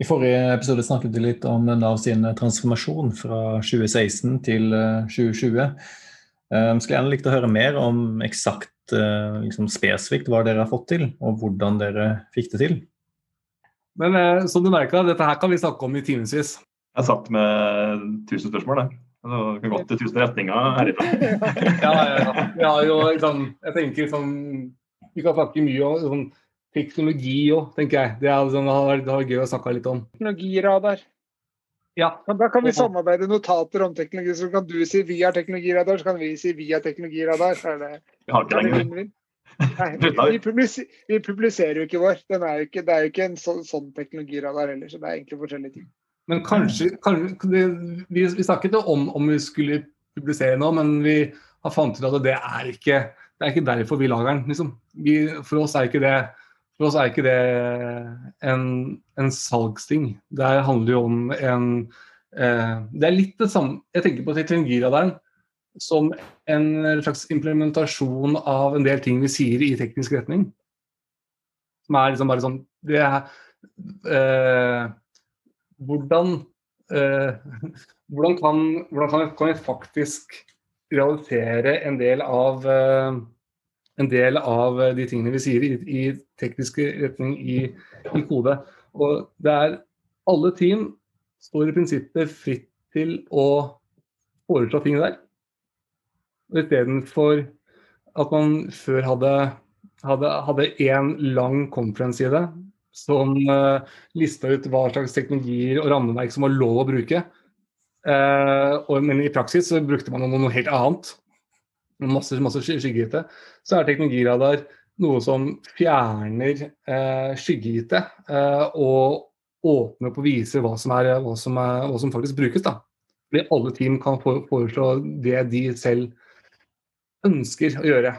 I forrige episode snakket vi litt om Nav sin transformasjon fra 2016 til 2020. Jeg skulle gjerne likt å høre mer om eksakt liksom spesifikt hva dere har fått til, og hvordan dere fikk det til. Men eh, som du merka, dette her kan vi snakke om i timevis. Jeg satt med tusen spørsmål, jeg. Det kan gått i tusen retninger herifra. ja, ja, ja. Jo, liksom, jeg tenker liksom, Vi kan snakke mye om sånn, teknologi òg, tenker jeg. Det, er, sånn, det, har, vært gøy å snakke litt om. Teknologiradar. Ja. Men da kan vi samarbeide notater om teknologi. Så kan du si 'vi har teknologiradar, så kan vi si via teknologiradar. Så er det, vi har ikke lenger. Nei, vi, publiser, vi, publiserer jo ikke vår. Er jo ikke, det er jo ikke en så, sånn teknologiradar heller, så det er egentlig forskjellige ting. Men kanskje, kanskje vi, vi, snakket om om vi skulle publisere nå, men vi har fant ut at det er ikke, det er ikke derfor vi lager den. Liksom. Vi, for oss er ikke det for oss er ikke det en, en salgsting. Det handler jo om en eh, Det er litt det samme Jeg tenker på teknologiradaren som en slags implementasjon av en del ting vi sier i teknisk retning. Som er liksom bare sånn Det er eh, hvordan, eh, hvordan, kan, hvordan kan, kan, vi faktisk realisere en del av eh, en del av de tingene vi sier i, i teknisk retning i, i kode. Og det er Alle team står i prinsippet fritt til å foreslå ting der. Istedenfor at man før hadde hadde lang conference-side som uh, lista ut hva slags teknologier og rammeverk som var lov å bruke. Uh, og, men i praksis så brukte man noe, noe helt annet. Masse, masse skygge-IT. Så er teknologiradar noe som fjerner uh, skygge-IT uh, og åpner opp og viser hva som, er, hva som, er, hva som faktisk brukes. da. Fordi alle team kan foreslå det de selv ønsker å gjøre.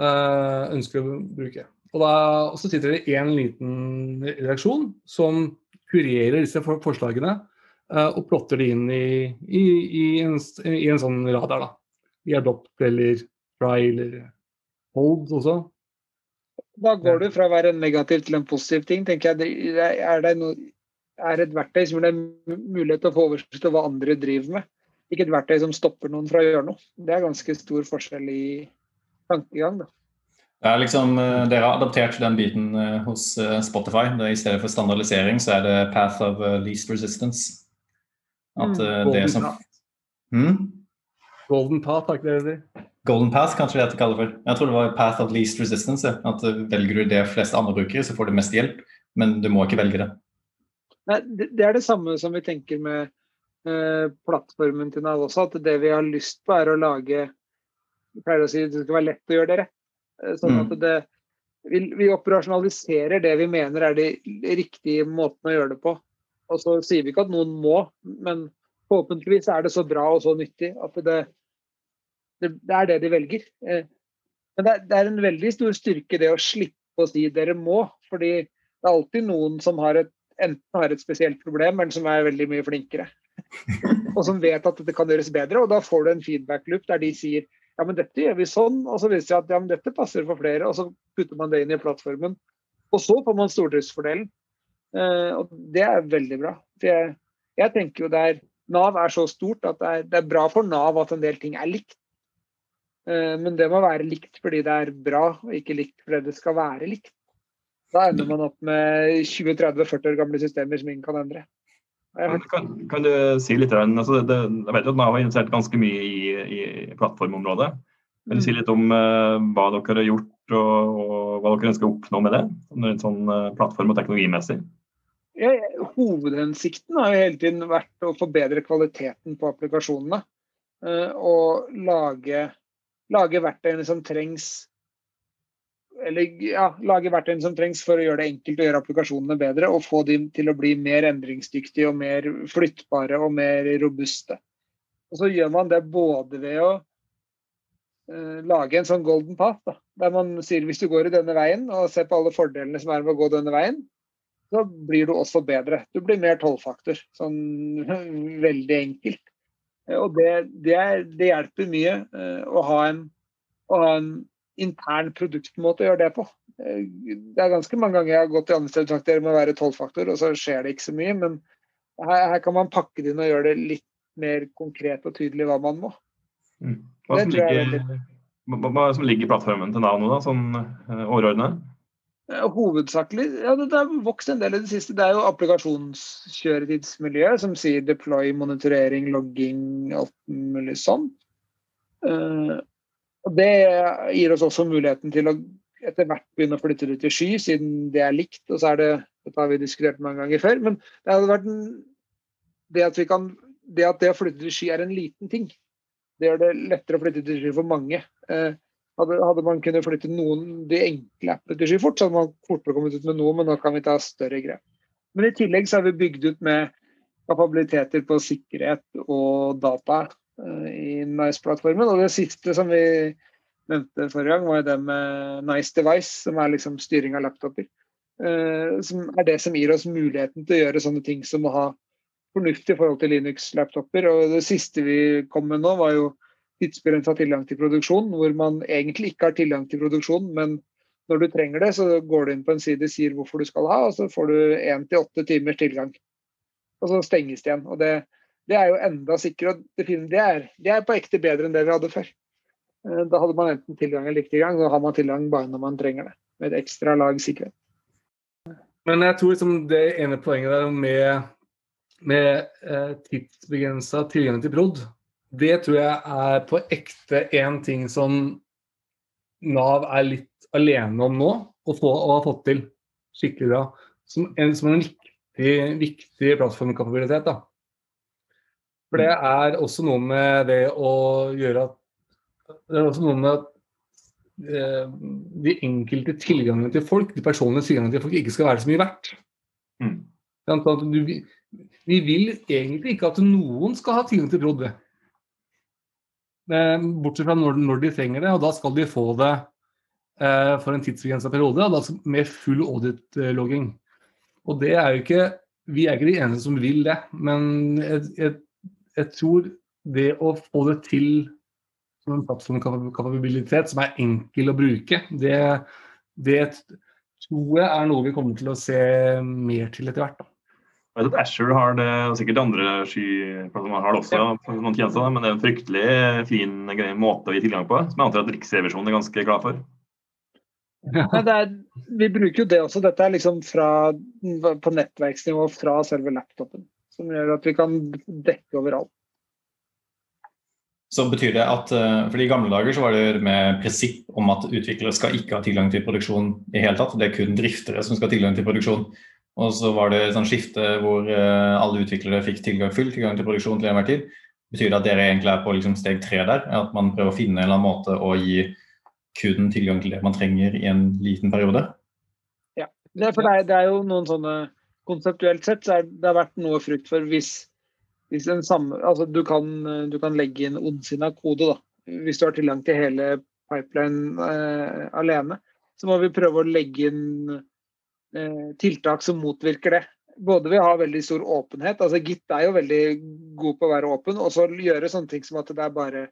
Uh, ønsker å bruke. Og, da, og så sitter det en liten redaksjon som kurerer disse forslagene uh, og plotter det inn i, i, i, en, i, en, sånn radar. da. I Adopt eller Try eller Hold også. Da går du fra å være negativ til en positiv ting. tenker jeg. Er det, no, er et verktøy som gir deg mulighet til å få oversikt over hva andre driver med? ikke et verktøy som stopper noen fra å gjøre noe. Det er ganske stor forskjell i tankegang. da. Det er liksom, eh, Dere har adaptert den biten eh, hos eh, Spotify. Det I stedet for standardisering så er det path of least resistance. At mm, det som hmm? Golden path, takk det det Golden path, kanskje det heter kaller for. Jeg tror det var path of least resistance. At Velger du det flest andre brukere, så får du mest hjelp. Men du må ikke velge det. Nei, Det er det samme som vi tenker med Eh, plattformen til Nav også, at det vi har lyst på, er å lage Vi pleier å si Det skal være lett å gjøre det rett. Eh, sånn at mm. det, vi, vi, operasjonaliserer det vi mener er de riktige måtene å gjøre det på. Og så sier vi ikke at noen må, men forhåpentligvis er det så bra og så nyttig at det, det, det er det de velger. Eh, men det, det, er en veldig stor styrke det å slippe å si dere må. fordi det er alltid noen som har et, enten har et spesielt problem, eller som er veldig mye flinkere. og som vet at dette kan gjøres bedre. Og da får du en feedback-loop der de sier ja, men dette gjør vi sånn, og så viser det seg at ja, men dette passer for flere, og så putter man det inn i plattformen. Og så får man stordriftsfordelen. Eh, og det er veldig bra. For jeg, jeg, tenker jo der Nav er så stort at det er, det er, bra for Nav at en del ting er likt. Eh, men det må være likt fordi det er bra, og ikke likt fordi det skal være likt. Da ender man opp med 20-30-40 år gamle systemer som ingen kan endre. Kan, kan, du si litt altså det, Jeg vet jo at Nav har investert ganske mye i, i plattformområdet. Kan du si mm. litt om uh, hva dere har gjort og, og, hva dere ønsker å oppnå med det? En sånn uh, plattform- og teknologimessig? Hovedhensikten har jo hele tiden vært å forbedre kvaliteten på applikasjonene. Uh, og lage, lage verktøyene som trengs eller ja, lage verktøyene som trengs for å gjøre det enkelt å gjøre applikasjonene bedre, og få dem til å bli mer endringsdyktige og mer flyttbare og mer robuste. Og så gjør man det både ved å uh, lage en sånn golden path, da, der man sier hvis du går i denne veien og ser på alle fordelene som er med å gå denne veien, så blir du også bedre. Du blir mer tolvfaktor. Sånn veldig enkelt. Og det, det, er, det hjelper mye uh, å ha en, å ha en intern produktmåte å gjøre det på. Eh, det er ganske mange ganger jeg har gått i andre steder sagt med å være tolvfaktor, og så skjer det ikke så mye. Men her, her, kan man pakke det inn og gjøre det litt mer konkret og tydelig hva man må. Mm. Hva, som ligger, hva, som ligger i plattformen til Nav nå, da, sånn overordnet? Hovedsakelig ja, det, har vokst en del i det siste. Det er jo applikasjonskjøretidsmiljøet som sier deploy, monitorering, logging, alt mulig sånn. Uh, og Det gir oss også muligheten til å etter hvert begynne å flytte det til sky, siden det er likt. og så er det, Dette har vi diskutert mange ganger før. Men det hadde vært en, det at kan det at det å flytte til sky er en liten ting. Det gjør det lettere å flytte til sky for mange. Eh, hadde, hadde, man kunnet flytte noen de enkle appene til Skyfort, så hadde man fortere kommet ut med noe, men nå kan vi ta større grep. Men i tillegg så har vi bygd ut med kapabiliteter på sikkerhet og data uh, i Nice-plattformen. Og det siste som vi nevnte forrige gang, var det med Nice Device, som er liksom styring av laptoper. Uh, som er det som gir oss muligheten til å gjøre sånne ting som å ha fornuftig forhold til Linux-laptoper. Og det siste vi kom med nå, var jo tidsbegrensa tilgang til produksjon, hvor man egentlig ikke har tilgang til produksjon, men når du trenger det, så går du inn på en side, sier hvorfor du skal ha, og så får du én til åtte timers tilgang. Og så stenges det igjen. og det, det er jo enda sikrere. Det, det, det er på ekte bedre enn det vi hadde før. Eh, da hadde man enten tilgang eller ikke tilgang. Nå har man tilgang bare når man trenger det. Med et ekstra lag sikkerhet. Men jeg tror liksom det ene poenget der med med eh, tidsbegrensa tilgang til prod, det tror jeg er på ekte en ting som Nav er litt alene om nå, og, få, og har fått til skikkelig bra. Som en, som en viktig, viktig plattformkapabilitet. da. For det er også noe med det å gjøre at Det er også noe med at eh, de enkelte tilgangene til folk, de personlige tilgangene til folk, ikke skal være så mye verdt. Mm. At du, vi vil egentlig ikke at noen skal ha tilgang til prod. Bortsett fra når, når, de trenger det, og da skal de få det eh, for en tidsbegrensa periode, og da med full audit-logging. Og det er jo ikke Vi er ikke de eneste som vil det, men jeg, jeg, jeg tror det å få det til som en plattformkapabilitet som er enkel å bruke, det, det tror jeg er noe vi kommer til å se mer til etter hvert. Da. Jeg vet at Asher har det, og sikkert andre skyplattformer har det også, ja. noen tjenester, men det er en fryktelig fin måte å gi tilgang på, som jeg antar at Riksrevisjonen er ganske glad for. Ja, er, vi bruker jo det også. Dette er liksom fra, på nettverksnivå fra selve laptopen. Som gjør at vi kan dekke overalt. Så betyr det at, eh, for I gamle dager så var det med prinsipp om at utviklere skal ikke ha tilgang til produksjon i hele tatt. Det er kun driftere som skal ha tilgang til produksjon. Og så var det et sånt skifte hvor uh, alle utviklere fikk tilgang, full tilgang til produksjon til enhver tid. Betyr det at dere egentlig er på liksom, steg tre der? At man prøver å finne en eller annen måte å gi kunden tilgang til det man trenger i en liten periode? Ja, det er, for det er, det er jo noen sånne Konseptuelt sett så er det har vært noe frukt for hvis, hvis en samme, altså du kan, du kan legge inn ondsinna kode. da. Hvis du har tilgang til hele pipeline eh, alene, så må vi prøve å legge inn Eh, tiltak som motvirker det. Både ved å ha veldig stor åpenhet, altså Git er jo veldig god på å være åpen, og så gjøre sånne ting som at det er bare,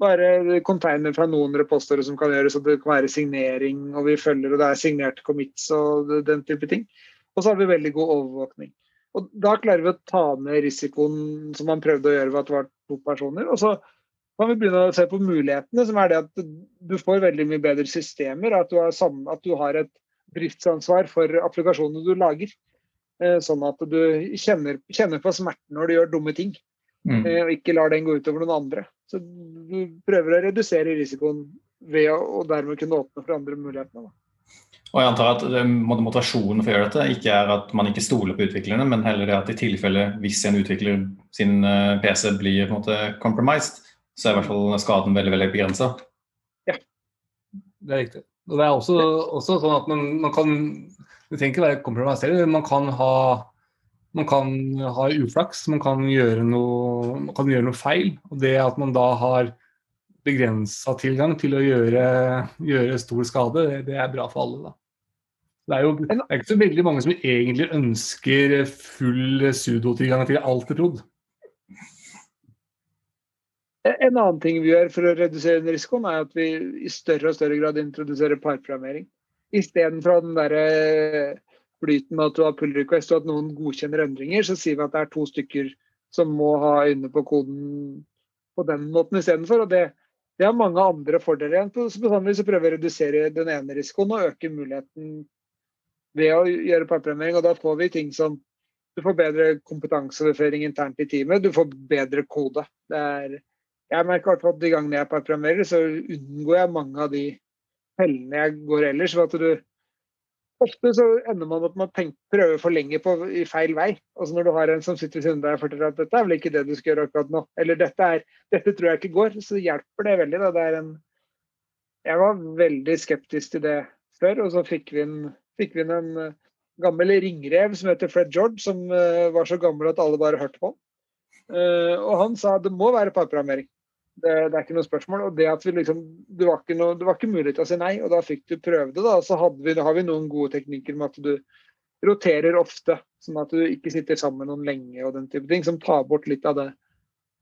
bare container fra noen repostorer som kan gjøres, og det kan være signering, og vi følger, og det er signerte commits og den type ting. Og så har vi veldig god overvåkning. Og Da klarer vi å ta ned risikoen som man prøvde å gjøre ved at det var to personer. Og så kan vi begynne å se på mulighetene, som er det at du får veldig mye bedre systemer. At du har, at du har et driftsansvar for applikasjonene du lager. Eh, sånn at du kjenner, kjenner, på smerten når du gjør dumme ting, mm. Eh, og ikke lar den gå utover noen andre. Så du prøver å redusere risikoen ved å og dermed kunne åpne for andre muligheter. Og jeg antar at Motivasjonen for å gjøre dette ikke er at man ikke stoler på utviklerne, men heller det at i tilfelle hvis en utvikler sin eh, PC blir på en måte compromised, så er i hvert fall skaden veldig veldig begrensa. Ja, det er riktig. Og det er også, også sånn at man, man, kan Det trenger ikke være kompromisserende. Man kan ha man kan ha uflaks, man kan gjøre noe, man kan gjøre noe feil. Og det at man da har begrensa tilgang til å gjøre, gjøre stor skade, det, det, er bra for alle. da. Det er jo det er ikke så veldig mange som egentlig ønsker full sudotilgang til alt det prod. En annen ting vi gjør for å redusere den risikoen, er at vi i større og større grad introduserer parprogrammering. Istedenfor den derre flyten med at du har pull request og at noen godkjenner endringer, så sier vi at det er to stykker som må ha øynene på koden på den måten istedenfor. Det, det har mange andre fordeler igjen. Så bestandig så prøver vi å redusere den ene risikoen og øke muligheten ved å gjøre parprogrammering. Og da får vi ting som du får bedre kompetanseoverføring internt i teamet, du får bedre kode. Er, jeg merker at de gangene jeg parprogrammerer, så unngår jeg mange av de fellene jeg går ellers. for at du Ofte så ender man opp med å prøve for lenge på, i feil vei. Altså Når du har en som sitter ved siden av deg og forteller at dette er vel ikke det du skal gjøre akkurat nå, eller dette, er, dette tror jeg ikke går, så hjelper det veldig. Da. Det er en, jeg var veldig skeptisk til det før, og så fikk vi, en, fikk vi en uh, gammel ringrev som heter Fred George, som uh, var så gammel at alle bare hørte på ham. Uh, og han sa det må være parprogrammering. Det, det, er ikke noe spørsmål. Og det at vi liksom, det var, ikke noe, det var ikke mulig til å si nei, og da fikk du prøve det. da, Så vi, har vi noen gode teknikker med at du roterer ofte, sånn at du ikke sitter sammen noen lenge og den type ting, som tar bort litt av det,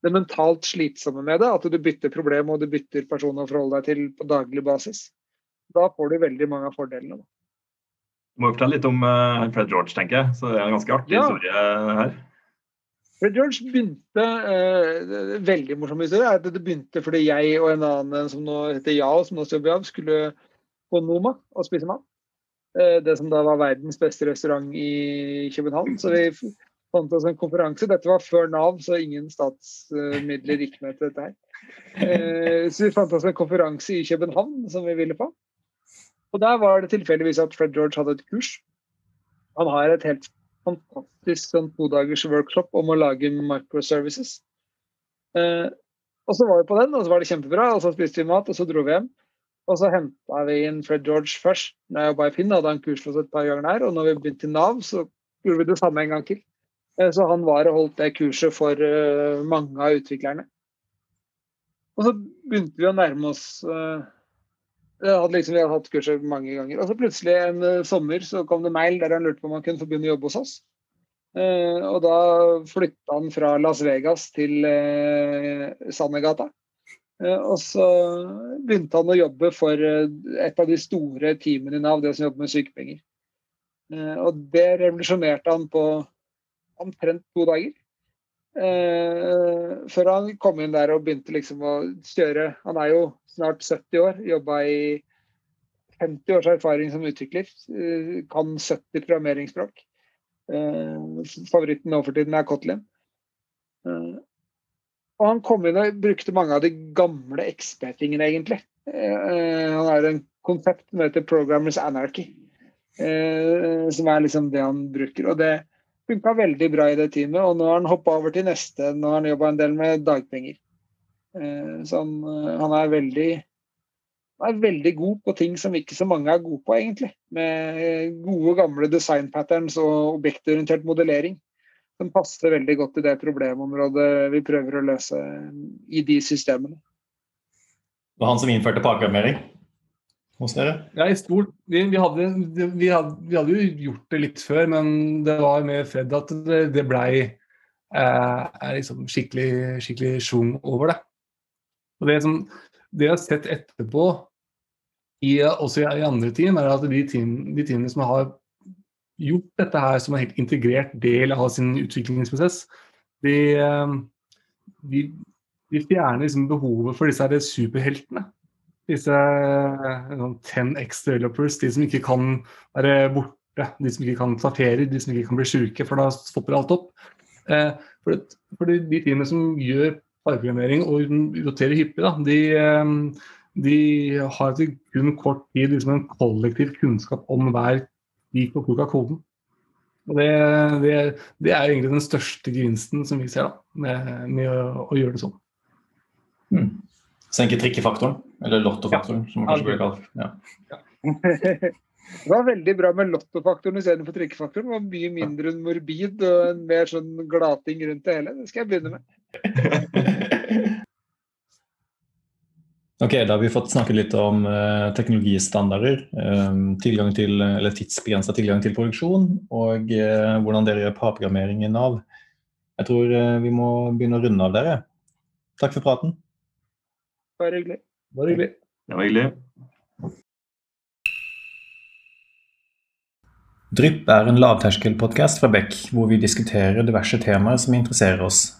det mentalt slitsomme med det. At du bytter problem og du bytter person å forholde deg til på daglig basis. Da får du veldig mange av fordelene. Da. Du må fortelle litt om uh, Fred George, tenker jeg. Så det er en ganske artig ja. historie her. Fred George begynte eh, Veldig morsom historie er at det begynte fordi jeg og en annen som nå heter Yao, som nå jobber Av, skulle på Noma og spise mat. Eh, det som da var verdens beste restaurant i København. Så vi fant oss en konferanse. Dette var før Nav, så ingen statsmidler gikk med til dette her. Eh, så vi fant oss en konferanse i København som vi ville på. Og der var det tilfeldigvis at Fred George hadde et kurs. Han har et helt fantastisk sånn todagers workshop om å lage microservices. Eh, og så var vi på den, og så var det kjempebra. og Så spiste vi mat, og så dro vi hjem. Og så henta vi inn Fred George først. Når jeg jobba i Finn, hadde han kurs for oss et par ganger der. Og når vi begynte i Nav, så gjorde vi det samme en gang til. Eh, så han var og holdt det kurset for eh, mange av utviklerne. Og så begynte vi å nærme oss jeg hadde liksom, vi hadde hatt kurset mange ganger. Og så plutselig en uh, sommer så kom det mail der han lurte på om han kunne få begynne å jobbe hos oss. Uh, og da flytta han fra Las Vegas til uh, Sandegata. og så begynte han å jobbe for et av de store teamene i Nav, det som jobber med sykepenger. og det revolusjonerte han på omtrent to dager. Før han kom inn der og begynte liksom å kjøre Han er jo snart 70 år, jobba i 50 års erfaring som utvikler. Uh, kan 70 programmeringsspråk. Uh, favoritten nå for tiden er Kotlin. og han kom inn og brukte mange av de gamle XP-tingene, egentlig. han har en konsept som heter Programmers Anarchy, som er liksom det han bruker. og det funka veldig bra i det teamet, og nå har han hoppa over til neste. Nå har han jobba en del med dagpenger. Eh, så han, eh, han, er veldig han er veldig god på ting som ikke så mange er gode på, egentlig. Med gode, gamle design patterns og objektorientert modellering. Som passer veldig godt i det problemområdet vi prøver å løse i de systemene. Det var han som innførte pakkearmering? hos dere? Ja, i stort. Vi, vi, hadde, vi, hadde, vi, hadde, jo gjort det litt før, men det var med Fred at det, det blei eh, liksom skikkelig, skikkelig sjung over det. Og det, som, det jeg har sett etterpå, i, også i, andre team, er at de, team, de teamene som har gjort dette her som en helt integrert del av sin utviklingsprosess, de, eh, de, de fjerner liksom behovet for disse superheltene disse 10X developers, de som ikke kan være borte, de som ikke kan ta ferie, de som ikke kan bli syke, for da stopper alt opp. Eh, for, det, for de teamene som gjør fargeprogrammering og roterer hyppig, da, de, eh, de har etter kun kort tid liksom en kollektiv kunnskap om hver lik og klok av koden. Og det, det, det, er egentlig den største gevinsten som vi ser da, med, med å, å, gjøre det sånn. Mm. Senke trikkefaktoren, eller lottofaktoren, som man kanskje blir kalt. Ja. Det var veldig bra med lottofaktoren istedenfor trikkefaktoren. Det var mye mindre morbid og en mer sånn glating rundt det hele. Det skal jeg begynne med. Ok, Da har vi fått snakke litt om uh, teknologistandarder, um, tilgang til, eller tidsbegrensa tilgang til produksjon, og uh, hvordan dere gjør parprogrammering i Nav. Jeg tror uh, vi må begynne å runde av dere. Takk for praten. Bare hyggelig. Bare hyggelig. Det var hyggelig. Drypp er en lavterskelpodkast fra Beck, hvor vi diskuterer diverse temaer som interesserer oss.